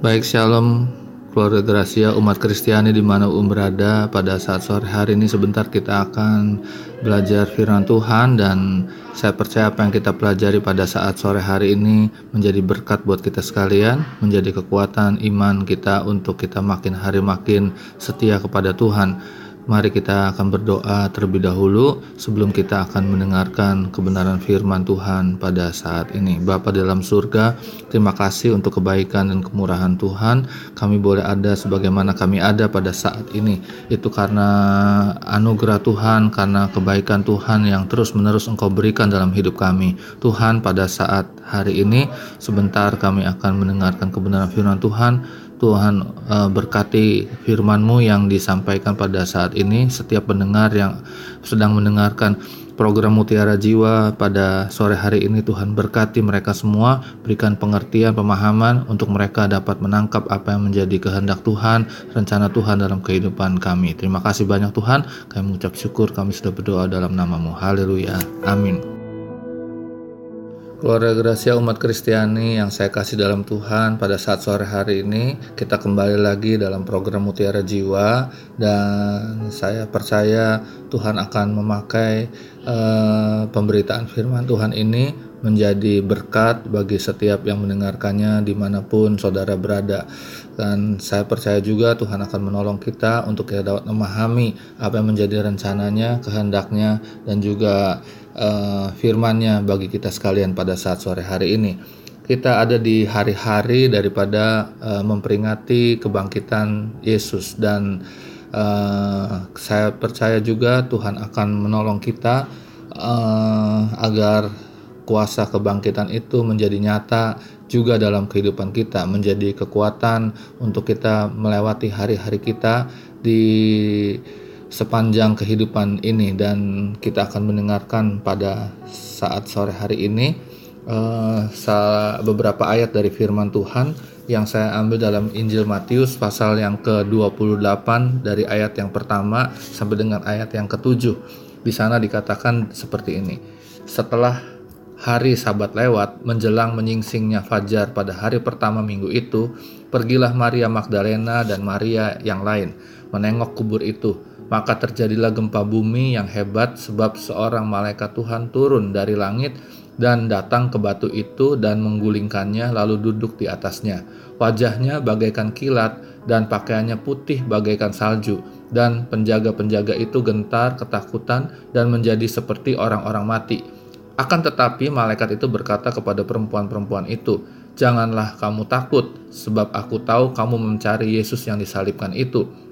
Baik shalom keluarga Gracia umat Kristiani di mana um berada pada saat sore hari ini sebentar kita akan belajar firman Tuhan dan saya percaya apa yang kita pelajari pada saat sore hari ini menjadi berkat buat kita sekalian, menjadi kekuatan iman kita untuk kita makin hari makin setia kepada Tuhan. Mari kita akan berdoa terlebih dahulu sebelum kita akan mendengarkan kebenaran firman Tuhan pada saat ini. Bapa dalam surga, terima kasih untuk kebaikan dan kemurahan Tuhan. Kami boleh ada sebagaimana kami ada pada saat ini. Itu karena anugerah Tuhan, karena kebaikan Tuhan yang terus-menerus Engkau berikan dalam hidup kami. Tuhan, pada saat hari ini sebentar kami akan mendengarkan kebenaran firman Tuhan Tuhan uh, berkati firman-Mu yang disampaikan pada saat ini. Setiap pendengar yang sedang mendengarkan program Mutiara Jiwa pada sore hari ini Tuhan berkati mereka semua berikan pengertian pemahaman untuk mereka dapat menangkap apa yang menjadi kehendak Tuhan rencana Tuhan dalam kehidupan kami. Terima kasih banyak Tuhan. Kami mengucap syukur kami sudah berdoa dalam namamu. Haleluya. Amin Keluarga Gracia umat Kristiani yang saya kasih dalam Tuhan pada saat sore hari ini kita kembali lagi dalam program Mutiara Jiwa dan saya percaya Tuhan akan memakai uh, pemberitaan firman Tuhan ini menjadi berkat bagi setiap yang mendengarkannya di mana pun saudara berada. Dan saya percaya juga Tuhan akan menolong kita untuk kita dapat memahami apa yang menjadi rencananya, kehendaknya dan juga uh, firman-Nya bagi kita sekalian pada saat sore hari ini. Kita ada di hari-hari daripada uh, memperingati kebangkitan Yesus dan uh, saya percaya juga Tuhan akan menolong kita uh, agar kuasa kebangkitan itu menjadi nyata juga dalam kehidupan kita, menjadi kekuatan untuk kita melewati hari-hari kita di sepanjang kehidupan ini dan kita akan mendengarkan pada saat sore hari ini uh, beberapa ayat dari firman Tuhan yang saya ambil dalam Injil Matius pasal yang ke-28 dari ayat yang pertama sampai dengan ayat yang ketujuh. Di sana dikatakan seperti ini. Setelah hari sabat lewat, menjelang menyingsingnya fajar pada hari pertama minggu itu, pergilah Maria Magdalena dan Maria yang lain menengok kubur itu maka terjadilah gempa bumi yang hebat sebab seorang malaikat Tuhan turun dari langit dan datang ke batu itu dan menggulingkannya lalu duduk di atasnya. Wajahnya bagaikan kilat dan pakaiannya putih bagaikan salju dan penjaga-penjaga itu gentar ketakutan dan menjadi seperti orang-orang mati. Akan tetapi malaikat itu berkata kepada perempuan-perempuan itu, "Janganlah kamu takut, sebab aku tahu kamu mencari Yesus yang disalibkan itu."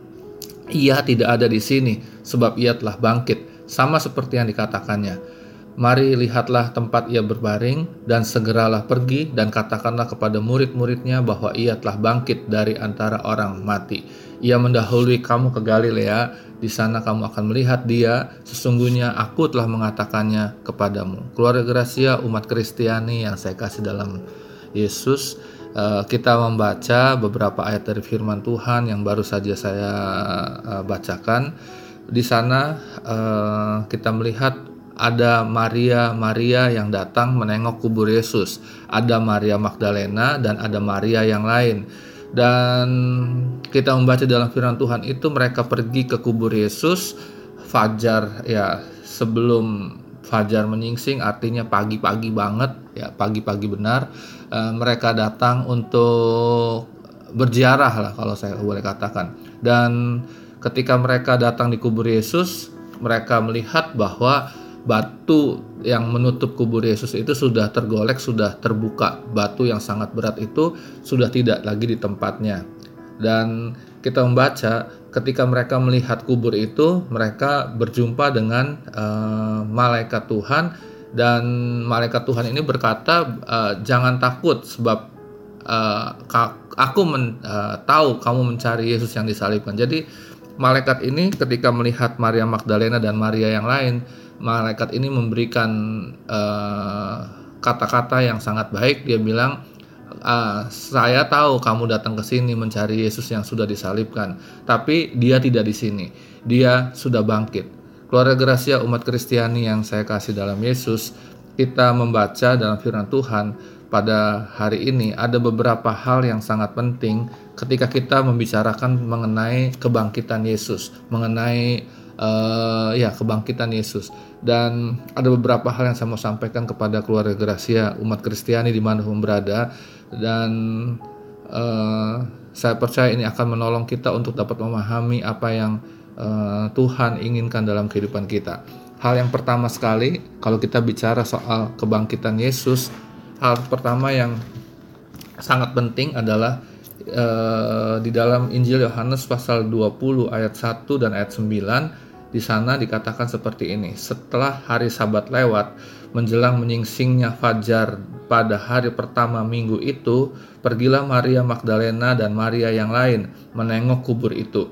Ia tidak ada di sini, sebab ia telah bangkit, sama seperti yang dikatakannya. Mari lihatlah tempat ia berbaring, dan segeralah pergi dan katakanlah kepada murid-muridnya bahwa ia telah bangkit dari antara orang mati. Ia mendahului kamu ke Galilea, di sana kamu akan melihat dia, sesungguhnya aku telah mengatakannya kepadamu. Keluarga Gracia, umat Kristiani yang saya kasih dalam Yesus, kita membaca beberapa ayat dari firman Tuhan yang baru saja saya uh, bacakan. Di sana uh, kita melihat ada Maria Maria yang datang menengok kubur Yesus, ada Maria Magdalena dan ada Maria yang lain. Dan kita membaca dalam firman Tuhan itu mereka pergi ke kubur Yesus fajar ya sebelum fajar menyingsing artinya pagi-pagi banget ya pagi-pagi benar uh, mereka datang untuk berziarah lah kalau saya boleh katakan dan ketika mereka datang di kubur Yesus mereka melihat bahwa batu yang menutup kubur Yesus itu sudah tergolek, sudah terbuka. Batu yang sangat berat itu sudah tidak lagi di tempatnya. Dan kita membaca ketika mereka melihat kubur itu, mereka berjumpa dengan uh, malaikat Tuhan dan malaikat Tuhan ini berkata, uh, "Jangan takut sebab uh, aku men, uh, tahu kamu mencari Yesus yang disalibkan." Jadi malaikat ini ketika melihat Maria Magdalena dan Maria yang lain, malaikat ini memberikan kata-kata uh, yang sangat baik. Dia bilang, uh, saya tahu kamu datang ke sini mencari Yesus yang sudah disalibkan, tapi dia tidak di sini. Dia sudah bangkit. Keluarga Gracia umat Kristiani yang saya kasih dalam Yesus, kita membaca dalam firman Tuhan pada hari ini ada beberapa hal yang sangat penting ketika kita membicarakan mengenai kebangkitan Yesus, mengenai uh, ya kebangkitan Yesus. Dan ada beberapa hal yang saya mau sampaikan kepada keluarga Gracia umat Kristiani di mana pun berada dan uh, saya percaya ini akan menolong kita untuk dapat memahami apa yang uh, Tuhan inginkan dalam kehidupan kita. Hal yang pertama sekali, kalau kita bicara soal kebangkitan Yesus, hal pertama yang sangat penting adalah uh, di dalam Injil Yohanes pasal 20 ayat 1 dan ayat 9 di sana dikatakan seperti ini. Setelah hari Sabat lewat, menjelang menyingsingnya fajar pada hari pertama minggu itu, pergilah Maria Magdalena dan Maria yang lain menengok kubur itu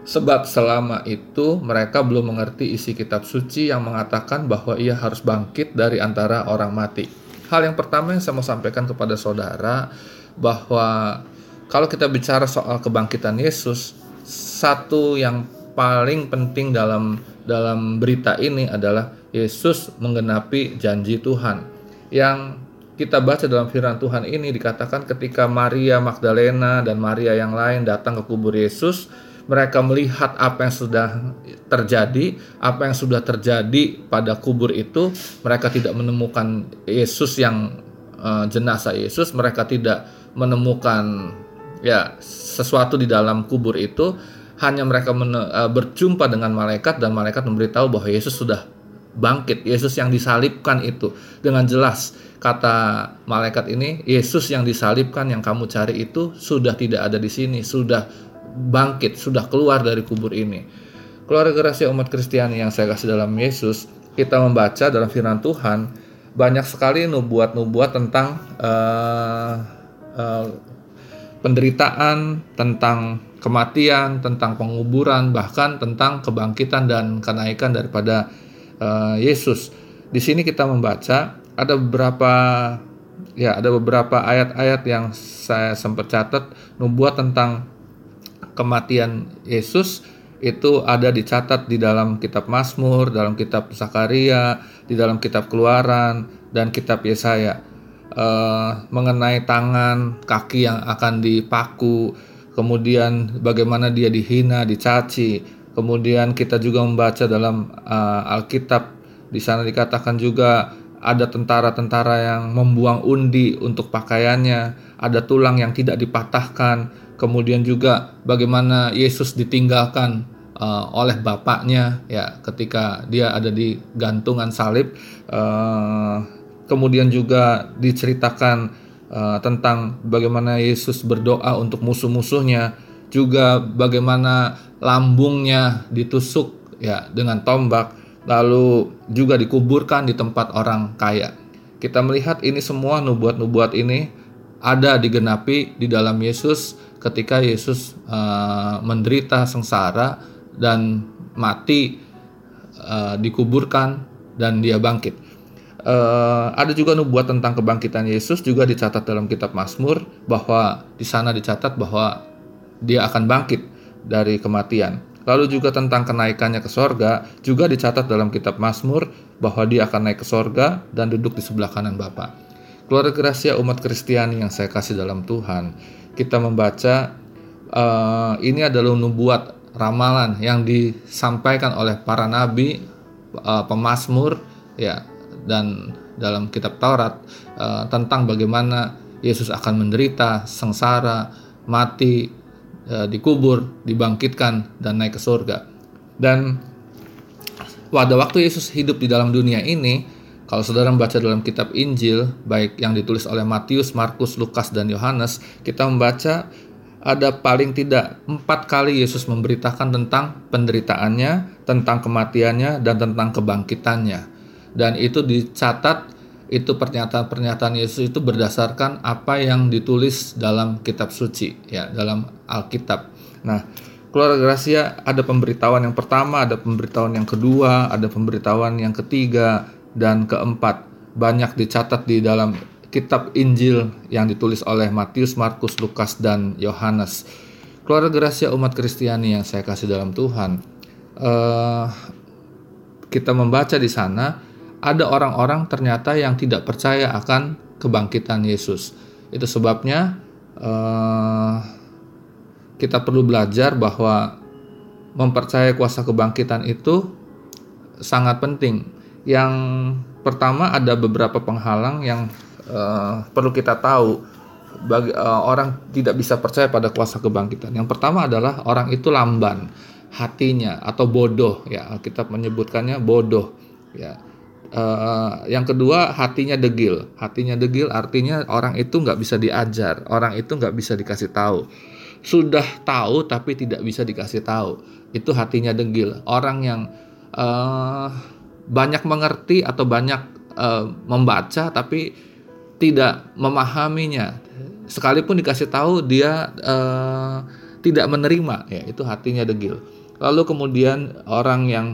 Sebab selama itu mereka belum mengerti isi kitab suci yang mengatakan bahwa ia harus bangkit dari antara orang mati. Hal yang pertama yang saya mau sampaikan kepada saudara bahwa kalau kita bicara soal kebangkitan Yesus, satu yang paling penting dalam dalam berita ini adalah Yesus menggenapi janji Tuhan. Yang kita baca dalam firman Tuhan ini dikatakan ketika Maria Magdalena dan Maria yang lain datang ke kubur Yesus, mereka melihat apa yang sudah terjadi, apa yang sudah terjadi pada kubur itu, mereka tidak menemukan Yesus yang uh, jenazah Yesus, mereka tidak menemukan ya sesuatu di dalam kubur itu, hanya mereka uh, berjumpa dengan malaikat dan malaikat memberitahu bahwa Yesus sudah bangkit, Yesus yang disalibkan itu dengan jelas kata malaikat ini, Yesus yang disalibkan yang kamu cari itu sudah tidak ada di sini, sudah bangkit, sudah keluar dari kubur ini. Keluarga rahasia umat Kristiani yang saya kasih dalam Yesus, kita membaca dalam firman Tuhan banyak sekali nubuat-nubuat tentang uh, uh, penderitaan, tentang kematian, tentang penguburan, bahkan tentang kebangkitan dan kenaikan daripada uh, Yesus. Di sini kita membaca ada beberapa ya ada beberapa ayat-ayat yang saya sempat catat nubuat tentang kematian Yesus itu ada dicatat di dalam kitab Mazmur, dalam kitab Zakaria, di dalam kitab Keluaran dan kitab Yesaya uh, mengenai tangan, kaki yang akan dipaku, kemudian bagaimana dia dihina, dicaci. Kemudian kita juga membaca dalam uh, Alkitab di sana dikatakan juga ada tentara-tentara yang membuang undi untuk pakaiannya, ada tulang yang tidak dipatahkan, kemudian juga bagaimana Yesus ditinggalkan uh, oleh bapaknya ya ketika dia ada di gantungan salib. Uh, kemudian juga diceritakan uh, tentang bagaimana Yesus berdoa untuk musuh-musuhnya juga bagaimana lambungnya ditusuk ya dengan tombak lalu juga dikuburkan di tempat orang kaya kita melihat ini semua nubuat-nubuat ini ada digenapi di dalam Yesus ketika Yesus uh, menderita sengsara dan mati uh, dikuburkan dan dia bangkit. Uh, ada juga nubuat tentang kebangkitan Yesus juga dicatat dalam kitab Mazmur bahwa di sana dicatat bahwa dia akan bangkit dari kematian. Lalu juga tentang kenaikannya ke sorga juga dicatat dalam kitab Mazmur bahwa dia akan naik ke sorga dan duduk di sebelah kanan Bapa. Keluarga rahasia umat Kristiani yang saya kasih dalam Tuhan, kita membaca uh, ini adalah nubuat ramalan yang disampaikan oleh para nabi, uh, pemazmur, ya, dan dalam kitab Taurat uh, tentang bagaimana Yesus akan menderita, sengsara, mati, uh, dikubur, dibangkitkan, dan naik ke surga. Dan pada waktu Yesus hidup di dalam dunia ini, kalau saudara membaca dalam kitab Injil, baik yang ditulis oleh Matius, Markus, Lukas, dan Yohanes, kita membaca ada paling tidak empat kali Yesus memberitakan tentang penderitaannya, tentang kematiannya, dan tentang kebangkitannya. Dan itu dicatat, itu pernyataan-pernyataan Yesus itu berdasarkan apa yang ditulis dalam kitab suci, ya dalam Alkitab. Nah, keluarga Gracia ada pemberitahuan yang pertama, ada pemberitahuan yang kedua, ada pemberitahuan yang ketiga, dan keempat banyak dicatat di dalam kitab Injil yang ditulis oleh Matius, Markus, Lukas, dan Yohanes. Keluarga Gracia umat Kristiani yang saya kasih dalam Tuhan, uh, kita membaca di sana ada orang-orang ternyata yang tidak percaya akan kebangkitan Yesus. Itu sebabnya uh, kita perlu belajar bahwa mempercayai kuasa kebangkitan itu sangat penting. Yang pertama ada beberapa penghalang yang uh, perlu kita tahu bagi uh, orang tidak bisa percaya pada kuasa kebangkitan. Yang pertama adalah orang itu lamban hatinya atau bodoh ya kita menyebutkannya bodoh ya. Uh, yang kedua hatinya degil. Hatinya degil artinya orang itu nggak bisa diajar, orang itu nggak bisa dikasih tahu. Sudah tahu tapi tidak bisa dikasih tahu. Itu hatinya degil. Orang yang uh, banyak mengerti atau banyak uh, membaca tapi tidak memahaminya. Sekalipun dikasih tahu dia uh, tidak menerima, ya itu hatinya degil. Lalu kemudian orang yang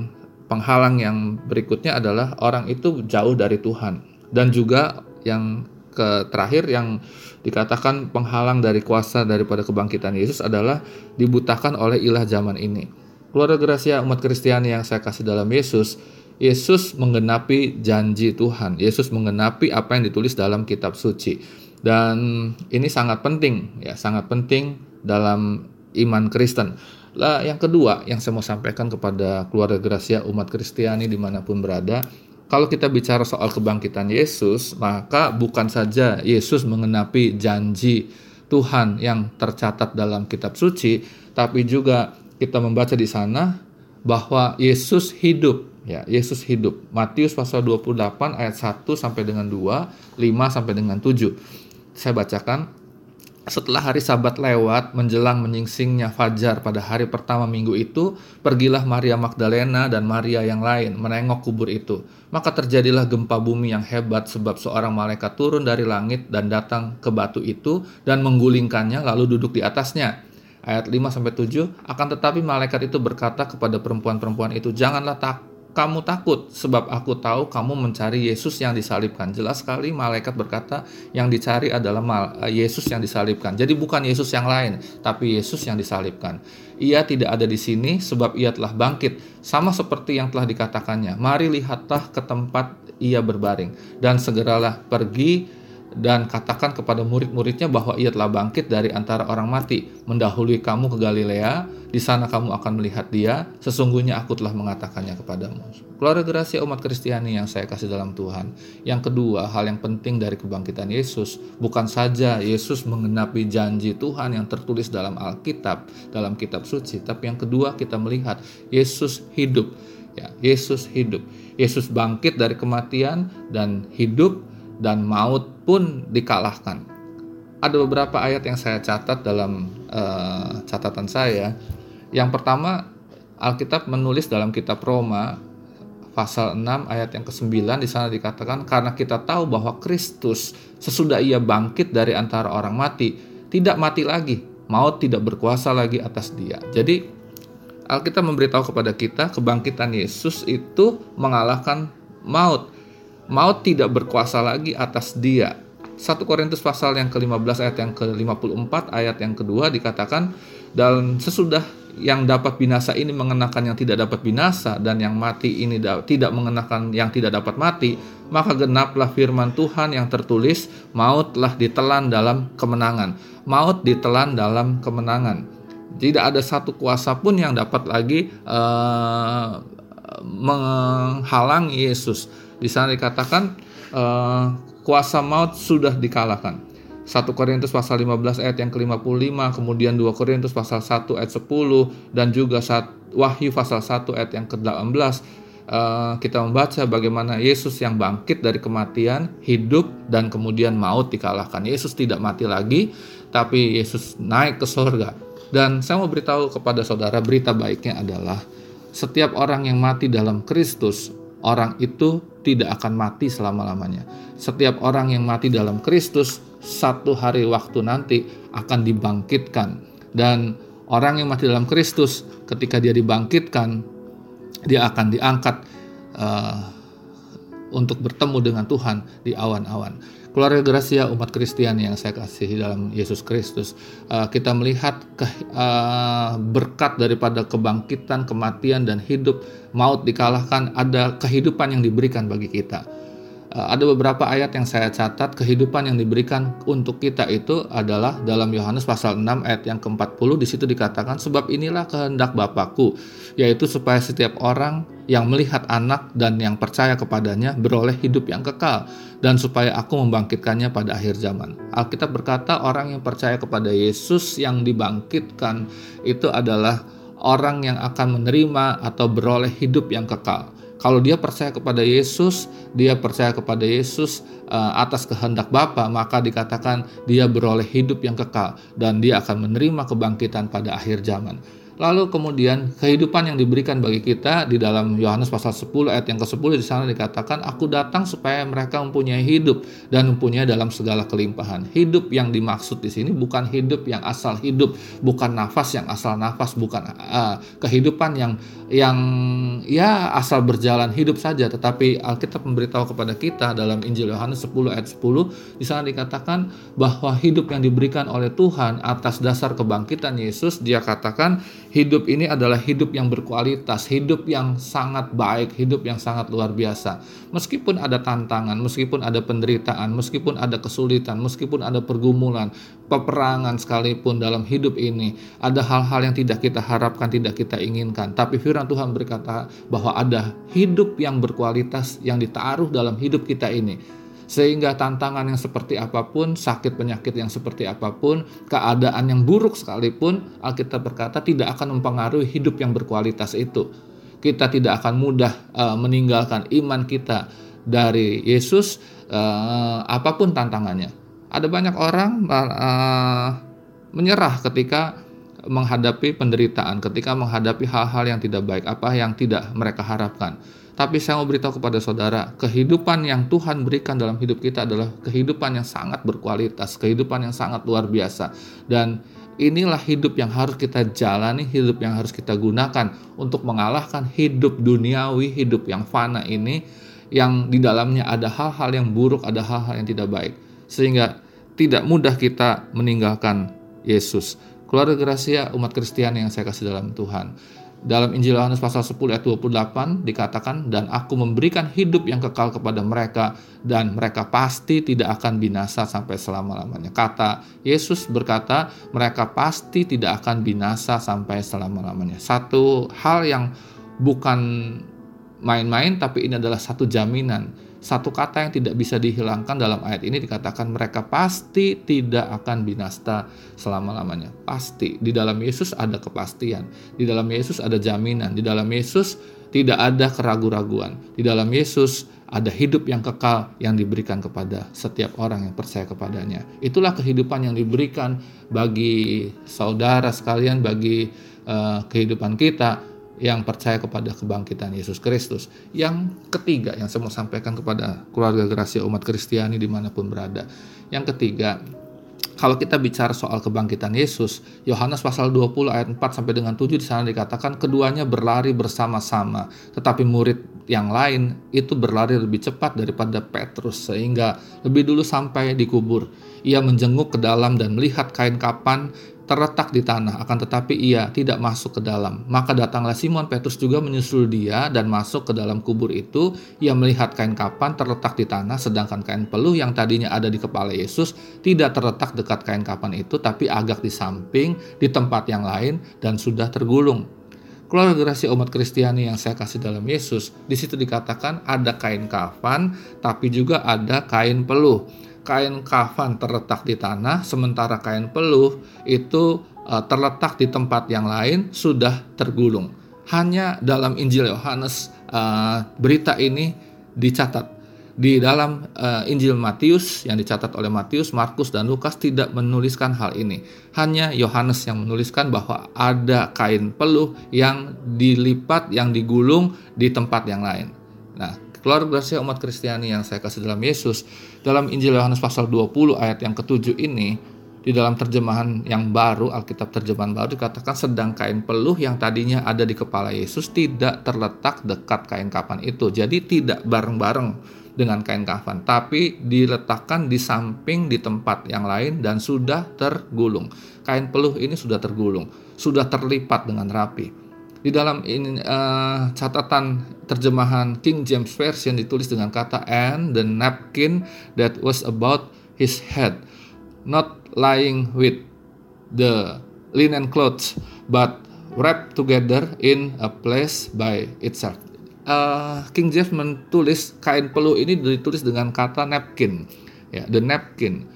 penghalang yang berikutnya adalah orang itu jauh dari Tuhan dan juga yang ke terakhir yang dikatakan penghalang dari kuasa daripada kebangkitan Yesus adalah dibutakan oleh ilah zaman ini. Keluarga Gracia umat Kristiani yang saya kasih dalam Yesus, Yesus menggenapi janji Tuhan. Yesus menggenapi apa yang ditulis dalam kitab suci. Dan ini sangat penting ya, sangat penting dalam iman Kristen. Lah yang kedua yang saya mau sampaikan kepada keluarga Gracia umat Kristiani di mana pun berada, kalau kita bicara soal kebangkitan Yesus, maka bukan saja Yesus mengenapi janji Tuhan yang tercatat dalam kitab suci, tapi juga kita membaca di sana bahwa Yesus hidup. Ya Yesus hidup. Matius pasal 28 ayat 1 sampai dengan 2 5 sampai dengan 7 saya bacakan setelah hari sabat lewat, menjelang menyingsingnya fajar pada hari pertama minggu itu, pergilah Maria Magdalena dan Maria yang lain menengok kubur itu. Maka terjadilah gempa bumi yang hebat sebab seorang malaikat turun dari langit dan datang ke batu itu dan menggulingkannya lalu duduk di atasnya. Ayat 5 sampai 7, akan tetapi malaikat itu berkata kepada perempuan-perempuan itu, "Janganlah takut kamu takut sebab aku tahu kamu mencari Yesus yang disalibkan. Jelas sekali malaikat berkata yang dicari adalah eh, Yesus yang disalibkan. Jadi bukan Yesus yang lain, tapi Yesus yang disalibkan. Ia tidak ada di sini sebab ia telah bangkit, sama seperti yang telah dikatakannya. Mari lihatlah ke tempat ia berbaring dan segeralah pergi dan katakan kepada murid-muridnya bahwa ia telah bangkit dari antara orang mati, mendahului kamu ke Galilea, di sana kamu akan melihat dia, sesungguhnya aku telah mengatakannya kepadamu. Keluarga gerasi umat Kristiani yang saya kasih dalam Tuhan. Yang kedua, hal yang penting dari kebangkitan Yesus, bukan saja Yesus mengenapi janji Tuhan yang tertulis dalam Alkitab, dalam kitab suci, tapi yang kedua kita melihat Yesus hidup. Ya, Yesus hidup. Yesus bangkit dari kematian dan hidup dan maut pun dikalahkan. Ada beberapa ayat yang saya catat dalam uh, catatan saya. Yang pertama, Alkitab menulis dalam kitab Roma pasal 6 ayat yang ke-9 di sana dikatakan karena kita tahu bahwa Kristus sesudah ia bangkit dari antara orang mati tidak mati lagi, maut tidak berkuasa lagi atas dia. Jadi Alkitab memberitahu kepada kita kebangkitan Yesus itu mengalahkan maut maut tidak berkuasa lagi atas dia. 1 Korintus pasal yang ke-15 ayat yang ke-54 ayat yang kedua dikatakan dan sesudah yang dapat binasa ini mengenakan yang tidak dapat binasa dan yang mati ini tidak mengenakan yang tidak dapat mati maka genaplah firman Tuhan yang tertulis maut telah ditelan dalam kemenangan. Maut ditelan dalam kemenangan. Tidak ada satu kuasa pun yang dapat lagi uh, menghalangi Yesus di sana dikatakan uh, kuasa maut sudah dikalahkan. 1 Korintus pasal 15 ayat yang ke-55, kemudian 2 Korintus pasal 1 ayat 10 dan juga Wahyu pasal 1 ayat yang ke-18 uh, kita membaca bagaimana Yesus yang bangkit dari kematian, hidup dan kemudian maut dikalahkan. Yesus tidak mati lagi, tapi Yesus naik ke surga. Dan saya mau beritahu kepada saudara berita baiknya adalah setiap orang yang mati dalam Kristus orang itu tidak akan mati selama-lamanya. Setiap orang yang mati dalam Kristus satu hari waktu nanti akan dibangkitkan dan orang yang mati dalam Kristus ketika dia dibangkitkan dia akan diangkat uh, untuk bertemu dengan Tuhan di awan-awan keluarga Gracia umat Kristiani yang saya kasih dalam Yesus Kristus uh, kita melihat ke, uh, berkat daripada kebangkitan kematian dan hidup maut dikalahkan ada kehidupan yang diberikan bagi kita. Eh, ada beberapa ayat yang saya catat kehidupan yang diberikan untuk kita itu adalah dalam Yohanes pasal 6 ayat yang ke-40 di situ dikatakan sebab inilah kehendak Bapakku yaitu supaya setiap orang yang melihat anak dan yang percaya kepadanya beroleh hidup yang kekal dan supaya aku membangkitkannya pada akhir zaman. Alkitab berkata orang yang percaya kepada Yesus yang dibangkitkan itu adalah orang yang akan menerima atau beroleh hidup yang kekal. Kalau dia percaya kepada Yesus, dia percaya kepada Yesus uh, atas kehendak Bapa, maka dikatakan dia beroleh hidup yang kekal dan dia akan menerima kebangkitan pada akhir zaman. Lalu kemudian kehidupan yang diberikan bagi kita di dalam Yohanes pasal 10 ayat yang ke-10 di sana dikatakan aku datang supaya mereka mempunyai hidup dan mempunyai dalam segala kelimpahan. Hidup yang dimaksud di sini bukan hidup yang asal hidup, bukan nafas yang asal nafas, bukan uh, kehidupan yang yang ya asal berjalan hidup saja. Tetapi Alkitab memberitahu kepada kita dalam Injil Yohanes 10 ayat 10 di sana dikatakan bahwa hidup yang diberikan oleh Tuhan atas dasar kebangkitan Yesus dia katakan hidup ini adalah hidup yang berkualitas hidup yang sangat baik hidup yang sangat luar biasa. Meskipun ada tantangan meskipun ada penderitaan meskipun ada kesulitan meskipun ada pergumulan peperangan sekalipun dalam hidup ini ada hal-hal yang tidak kita harapkan tidak kita inginkan tapi firman Tuhan berkata bahwa ada hidup yang berkualitas yang ditaruh dalam hidup kita ini. Sehingga tantangan yang seperti apa pun, sakit penyakit yang seperti apa pun, keadaan yang buruk sekalipun, Alkitab berkata tidak akan mempengaruhi hidup yang berkualitas itu. Kita tidak akan mudah uh, meninggalkan iman kita dari Yesus uh, apa pun tantangannya. Ada banyak orang uh, menyerah ketika menghadapi penderitaan, ketika menghadapi hal-hal yang tidak baik, apa yang tidak mereka harapkan. Tapi saya mau beritahu kepada saudara, kehidupan yang Tuhan berikan dalam hidup kita adalah kehidupan yang sangat berkualitas, kehidupan yang sangat luar biasa. Dan inilah hidup yang harus kita jalani, hidup yang harus kita gunakan untuk mengalahkan hidup duniawi, hidup yang fana ini yang di dalamnya ada hal-hal yang buruk, ada hal-hal yang tidak baik. Sehingga tidak mudah kita meninggalkan Yesus. Keluarga Gracia umat Kristiani yang saya kasih dalam Tuhan. Dalam Injil Yohanes pasal 10 ayat 28 dikatakan dan aku memberikan hidup yang kekal kepada mereka dan mereka pasti tidak akan binasa sampai selama-lamanya. Kata Yesus berkata mereka pasti tidak akan binasa sampai selama-lamanya. Satu hal yang bukan main-main tapi ini adalah satu jaminan satu kata yang tidak bisa dihilangkan dalam ayat ini dikatakan mereka pasti tidak akan binasa selama-lamanya. Pasti. Di dalam Yesus ada kepastian. Di dalam Yesus ada jaminan. Di dalam Yesus tidak ada keraguan-raguan. Di dalam Yesus ada hidup yang kekal yang diberikan kepada setiap orang yang percaya kepadanya. Itulah kehidupan yang diberikan bagi saudara sekalian, bagi uh, kehidupan kita yang percaya kepada kebangkitan Yesus Kristus. Yang ketiga yang saya mau sampaikan kepada keluarga Gracia umat Kristiani di mana pun berada. Yang ketiga, kalau kita bicara soal kebangkitan Yesus, Yohanes pasal 20 ayat 4 sampai dengan 7 di sana dikatakan keduanya berlari bersama-sama, tetapi murid yang lain itu berlari lebih cepat daripada Petrus sehingga lebih dulu sampai dikubur. Ia menjenguk ke dalam dan melihat kain kapan terletak di tanah, akan tetapi ia tidak masuk ke dalam. Maka datanglah Simon Petrus juga menyusul dia dan masuk ke dalam kubur itu. Ia melihat kain kapan terletak di tanah, sedangkan kain peluh yang tadinya ada di kepala Yesus tidak terletak dekat kain kapan itu, tapi agak di samping, di tempat yang lain, dan sudah tergulung. Keluarga gerasi umat Kristiani yang saya kasih dalam Yesus, di situ dikatakan ada kain kafan, tapi juga ada kain peluh kain kafan terletak di tanah, sementara kain peluh itu uh, terletak di tempat yang lain sudah tergulung. Hanya dalam Injil Yohanes uh, berita ini dicatat. Di dalam uh, Injil Matius yang dicatat oleh Matius, Markus dan Lukas tidak menuliskan hal ini. Hanya Yohanes yang menuliskan bahwa ada kain peluh yang dilipat, yang digulung di tempat yang lain. Nah, keluarga umat Kristiani yang saya kasih dalam Yesus, dalam Injil Yohanes pasal 20 ayat yang ketujuh ini, di dalam terjemahan yang baru, Alkitab terjemahan baru dikatakan sedang kain peluh yang tadinya ada di kepala Yesus tidak terletak dekat kain kafan itu. Jadi tidak bareng-bareng dengan kain kafan, tapi diletakkan di samping di tempat yang lain dan sudah tergulung. Kain peluh ini sudah tergulung, sudah terlipat dengan rapi. Di dalam ini uh, catatan terjemahan King James Version ditulis dengan kata and the napkin that was about his head, not lying with the linen clothes, but wrapped together in a place by itself. Uh, King James menulis kain peluh ini ditulis dengan kata napkin, ya, the napkin.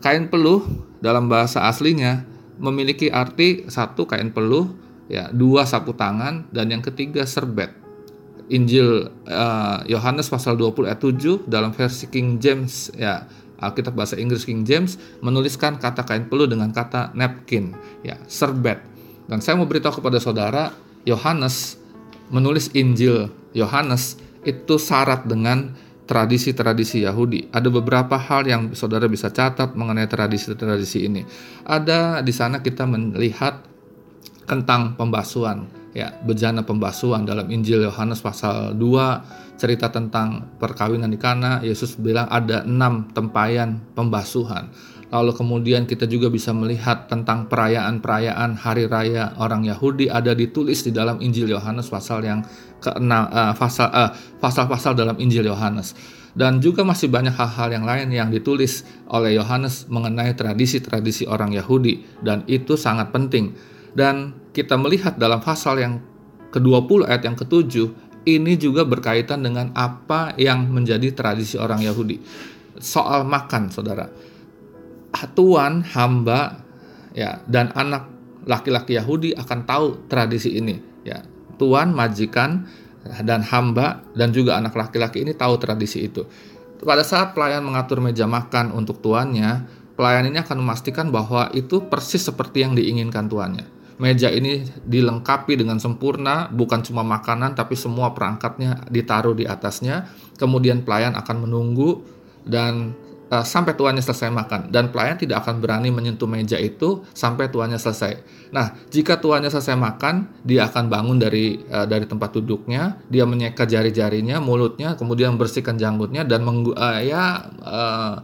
Kain peluh dalam bahasa aslinya memiliki arti satu kain peluh, ya, dua sapu tangan, dan yang ketiga serbet. Injil uh, Yohanes uh, pasal 20 ayat 7 dalam versi King James ya Alkitab bahasa Inggris King James menuliskan kata kain peluh dengan kata napkin ya serbet dan saya mau beritahu kepada saudara Yohanes menulis Injil Yohanes itu syarat dengan tradisi-tradisi Yahudi. Ada beberapa hal yang saudara bisa catat mengenai tradisi-tradisi ini. Ada di sana kita melihat tentang pembasuhan, ya, bejana pembasuhan dalam Injil Yohanes pasal 2 cerita tentang perkawinan di Kana, Yesus bilang ada enam tempayan pembasuhan. Lalu kemudian kita juga bisa melihat tentang perayaan-perayaan hari raya orang Yahudi ada ditulis di dalam Injil Yohanes pasal yang ke-6 uh, pasal uh, pasal-pasal dalam Injil Yohanes. Dan juga masih banyak hal-hal yang lain yang ditulis oleh Yohanes mengenai tradisi-tradisi orang Yahudi dan itu sangat penting. Dan kita melihat dalam pasal yang ke-20 ayat yang ke-7 ini juga berkaitan dengan apa yang menjadi tradisi orang Yahudi. Soal makan, Saudara. Tuan, hamba, ya, dan anak laki-laki Yahudi akan tahu tradisi ini, ya. Tuan, majikan, dan hamba dan juga anak laki-laki ini tahu tradisi itu. Pada saat pelayan mengatur meja makan untuk tuannya, pelayan ini akan memastikan bahwa itu persis seperti yang diinginkan tuannya. Meja ini dilengkapi dengan sempurna, bukan cuma makanan tapi semua perangkatnya ditaruh di atasnya. Kemudian pelayan akan menunggu dan uh, sampai tuannya selesai makan dan pelayan tidak akan berani menyentuh meja itu sampai tuannya selesai. Nah, jika tuannya selesai makan, dia akan bangun dari uh, dari tempat duduknya, dia menyeka jari-jarinya, mulutnya, kemudian membersihkan janggutnya dan menggu, uh, ya uh,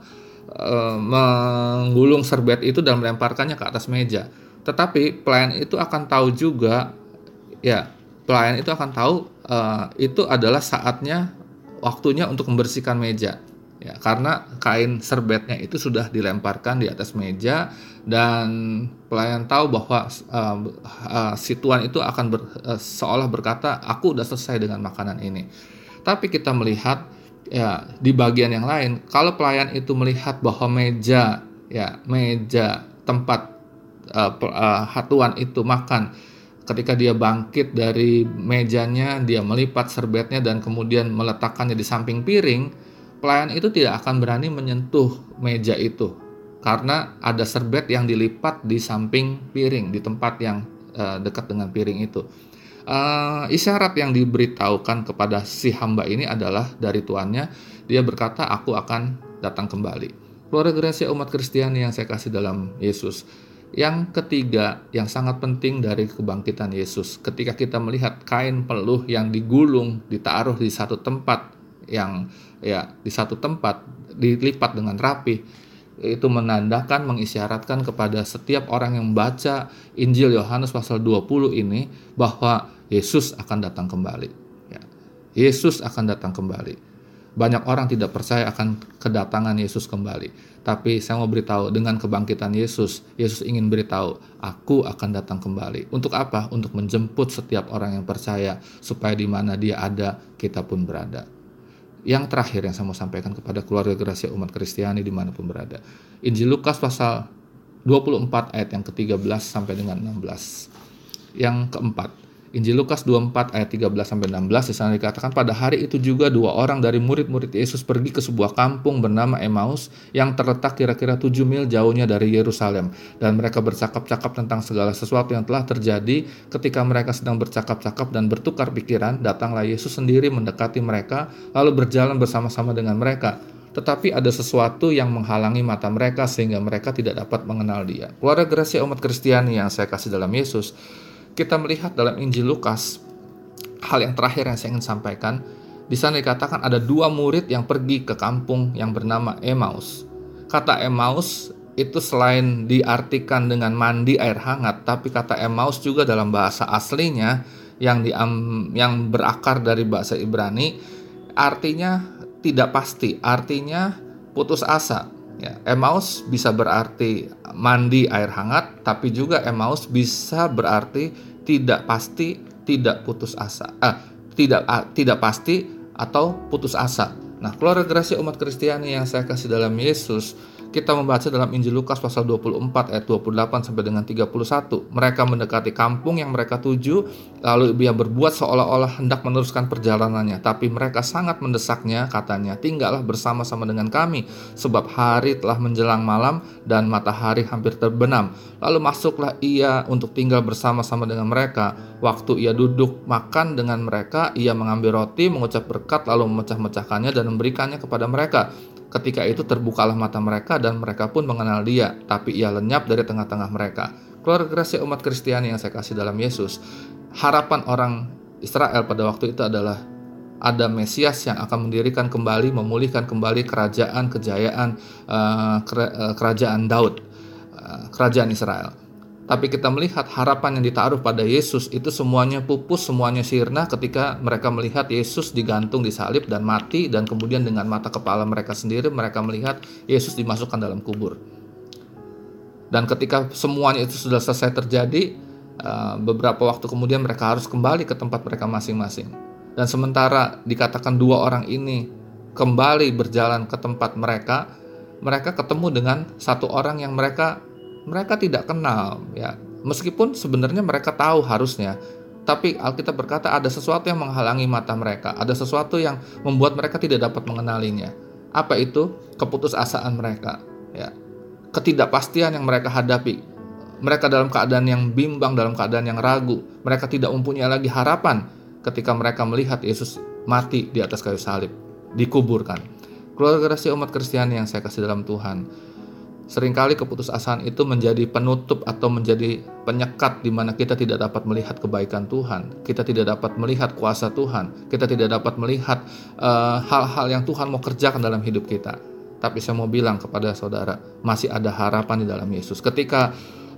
menggulung serbet itu dan melemparkannya ke atas meja. Tetapi pelayan itu akan tahu juga, ya pelayan itu akan tahu uh, itu adalah saatnya waktunya untuk membersihkan meja. Ya, karena kain serbetnya itu sudah dilemparkan di atas meja dan pelayan tahu bahwa uh, uh, si tuan itu akan ber, uh, seolah berkata aku udah selesai dengan makanan ini. Tapi kita melihat ya di bagian yang lain kalau pelayan itu melihat bahwa meja ya meja tempat uh, uh, hatuan itu makan. Ketika dia bangkit dari mejanya dia melipat serbetnya dan kemudian meletakkannya di samping piring pelayan itu tidak akan berani menyentuh meja itu. Karena ada serbet yang dilipat di samping piring di tempat yang uh, dekat dengan piring itu. Uh, isyarat yang diberitahukan kepada si hamba ini adalah dari tuannya dia berkata aku akan datang kembali. Keluarga Gracia umat Kristiani yang saya kasih dalam Yesus yang ketiga, yang sangat penting dari kebangkitan Yesus, ketika kita melihat kain peluh yang digulung, ditaruh di satu tempat yang ya di satu tempat dilipat dengan rapi, itu menandakan mengisyaratkan kepada setiap orang yang membaca Injil Yohanes pasal 20 ini bahwa Yesus akan datang kembali. Ya. Yesus akan datang kembali. Banyak orang tidak percaya akan kedatangan Yesus kembali. Tapi saya mau beritahu dengan kebangkitan Yesus, Yesus ingin beritahu, aku akan datang kembali. Untuk apa? Untuk menjemput setiap orang yang percaya supaya di mana dia ada, kita pun berada. Yang terakhir yang saya mau sampaikan kepada keluarga gerasi umat Kristiani di mana pun berada. Injil Lukas pasal 24 ayat yang ke-13 sampai dengan 16. Yang keempat, Injil Lukas 24 ayat 13 sampai 16 di sana dikatakan pada hari itu juga dua orang dari murid-murid Yesus pergi ke sebuah kampung bernama Emmaus yang terletak kira-kira 7 mil jauhnya dari Yerusalem. Dan mereka bercakap-cakap tentang segala sesuatu yang telah terjadi ketika mereka sedang bercakap-cakap dan bertukar pikiran datanglah Yesus sendiri mendekati mereka lalu berjalan bersama-sama dengan mereka. Tetapi ada sesuatu yang menghalangi mata mereka sehingga mereka tidak dapat mengenal dia. Keluarga Gracia umat Kristiani yang saya kasih dalam Yesus, kita melihat dalam Injil Lukas, hal yang terakhir yang saya ingin sampaikan, di sana dikatakan ada dua murid yang pergi ke kampung yang bernama Emmaus. Kata Emmaus itu selain diartikan dengan mandi air hangat, tapi kata Emmaus juga dalam bahasa aslinya yang di, yang berakar dari bahasa Ibrani artinya tidak pasti, artinya putus asa. Ya, Emmaus bisa berarti mandi air hangat, tapi juga Emmaus bisa berarti tidak pasti, tidak putus asa. Eh, tidak uh, tidak pasti atau putus asa. Nah, keluarga gerasi umat Kristiani yang saya kasih dalam Yesus kita membaca dalam Injil Lukas pasal 24 ayat 28 sampai dengan 31. Mereka mendekati kampung yang mereka tuju, lalu ia berbuat seolah-olah hendak meneruskan perjalanannya. Tapi mereka sangat mendesaknya, katanya, tinggallah bersama-sama dengan kami, sebab hari telah menjelang malam dan matahari hampir terbenam. Lalu masuklah ia untuk tinggal bersama-sama dengan mereka. Waktu ia duduk makan dengan mereka, ia mengambil roti, mengucap berkat, lalu memecah-mecahkannya dan memberikannya kepada mereka. Ketika itu terbukalah mata mereka dan mereka pun mengenal dia, tapi ia lenyap dari tengah-tengah mereka. Keluarga kasih umat Kristiani yang saya kasih dalam Yesus, harapan orang Israel pada waktu itu adalah ada Mesias yang akan mendirikan kembali, memulihkan kembali kerajaan, kejayaan, uh, kerajaan Daud, uh, kerajaan Israel. Tapi kita melihat harapan yang ditaruh pada Yesus itu semuanya pupus, semuanya sirna ketika mereka melihat Yesus digantung di salib dan mati dan kemudian dengan mata kepala mereka sendiri mereka melihat Yesus dimasukkan dalam kubur. Dan ketika semuanya itu sudah selesai terjadi, eh, beberapa waktu kemudian mereka harus kembali ke tempat mereka masing-masing. Dan sementara dikatakan dua orang ini kembali berjalan ke tempat mereka, mereka ketemu dengan satu orang yang mereka mereka tidak kenal ya. Meskipun sebenarnya mereka tahu harusnya tapi Alkitab berkata ada sesuatu yang menghalangi mata mereka ada sesuatu yang membuat mereka tidak dapat mengenalinya. Apa itu? Keputusasaan mereka ya. Ketidakpastian yang mereka hadapi. Mereka dalam keadaan yang bimbang dalam keadaan yang ragu. Mereka tidak mempunyai lagi harapan ketika mereka melihat Yesus mati di atas kayu salib dikuburkan. Keluarga kasih umat Kristiani yang saya kasih dalam Tuhan Seringkali keputusasaan itu menjadi penutup atau menjadi penyekat di mana kita tidak dapat melihat kebaikan Tuhan, kita tidak dapat melihat kuasa Tuhan, kita tidak dapat melihat eh, hal-hal uh, yang Tuhan mau kerjakan dalam hidup kita. Tapi saya mau bilang kepada saudara, masih ada harapan di dalam Yesus. Ketika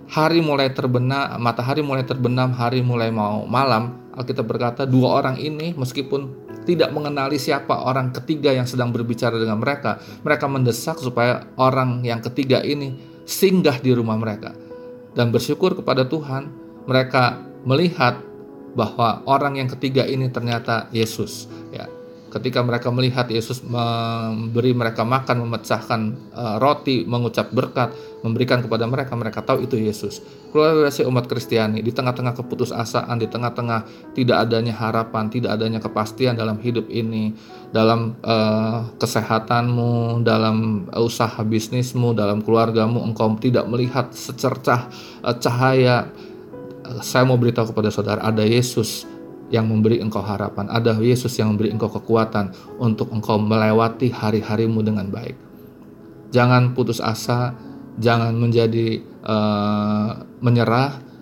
hari mulai terbenam, matahari mulai terbenam, hari mulai mau malam, Alkitab berkata dua orang ini meskipun tidak mengenali siapa orang ketiga yang sedang berbicara dengan mereka. Mereka mendesak supaya orang yang ketiga ini singgah di rumah mereka. Dan bersyukur kepada Tuhan, mereka melihat bahwa orang yang ketiga ini ternyata Yesus. Ya, ketika mereka melihat Yesus memberi mereka makan, memecahkan uh, roti, mengucap berkat, memberikan kepada mereka, mereka tahu itu Yesus. Keluarga umat Kristiani di tengah-tengah keputusasaan, di tengah-tengah tidak adanya harapan, tidak adanya kepastian dalam hidup ini, dalam uh, kesehatanmu, dalam usaha bisnismu, dalam keluargamu, engkau tidak melihat secercah uh, cahaya. Saya mau beritahu kepada saudara, ada Yesus yang memberi engkau harapan, ada Yesus yang memberi engkau kekuatan untuk engkau melewati hari-harimu dengan baik. Jangan putus asa, jangan menjadi uh, menyerah.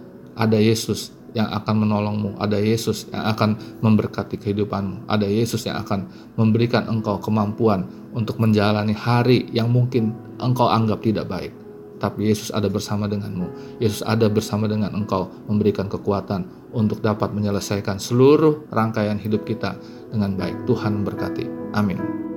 Ada Yesus yang akan menolongmu, ada Yesus yang akan memberkati kehidupanmu, ada Yesus yang akan memberikan engkau kemampuan untuk menjalani hari yang mungkin engkau anggap tidak baik tapi Yesus ada bersama denganmu. Yesus ada bersama dengan engkau, memberikan kekuatan untuk dapat menyelesaikan seluruh rangkaian hidup kita dengan baik. Tuhan memberkati. Amin.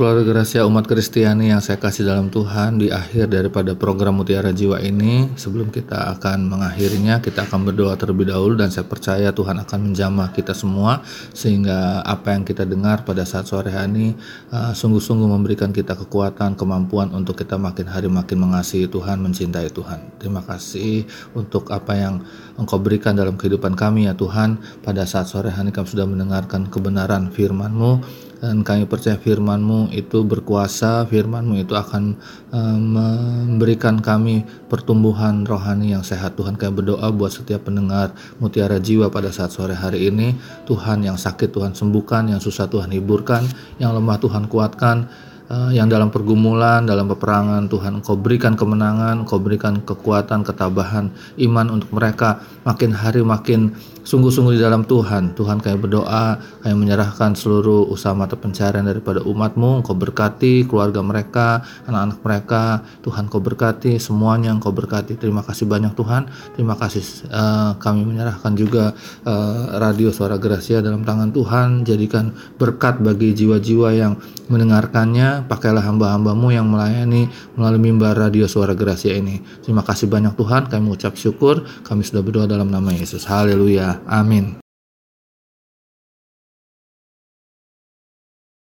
Keluarga Gracia umat Kristiani yang saya kasih dalam Tuhan di akhir daripada program Mutiara Jiwa ini. Sebelum kita akan mengakhirinya kita akan berdoa terlebih dahulu dan saya percaya Tuhan akan menjamah kita semua sehingga apa yang kita dengar pada saat sore hari ini uh, sungguh-sungguh memberikan kita kekuatan kemampuan untuk kita makin hari makin mengasihi Tuhan mencintai Tuhan. Terima kasih untuk apa yang Engkau berikan dalam kehidupan kami ya Tuhan. Pada saat sore hari ini kami sudah mendengarkan kebenaran firman-Mu dan kami percaya firman-Mu itu berkuasa, firman-Mu itu akan uh, memberikan kami pertumbuhan rohani yang sehat. Tuhan kami berdoa buat setiap pendengar mutiara jiwa pada saat sore hari ini. Tuhan yang sakit Tuhan sembuhkan, yang susah Tuhan hiburkan, yang lemah Tuhan kuatkan, yang dalam pergumulan, dalam peperangan, Tuhan Engkau berikan kemenangan, Engkau berikan kekuatan, ketabahan, iman untuk mereka. Makin hari makin sungguh-sungguh di dalam Tuhan. Tuhan kami berdoa, kami menyerahkan seluruh usaha mata pencarian daripada umatmu, Engkau berkati keluarga mereka, anak-anak mereka, Tuhan Engkau berkati semuanya, Engkau berkati. Terima kasih banyak Tuhan, terima kasih uh, kami menyerahkan juga uh, radio suara Gracia dalam tangan Tuhan, jadikan berkat bagi jiwa-jiwa yang mendengarkannya, pakailah hamba-hambamu yang melayani melalui mimbar radio suara Gracia ini. Terima kasih banyak Tuhan, kami mengucap syukur, kami sudah berdoa dalam nama Yesus. Haleluya. Amin.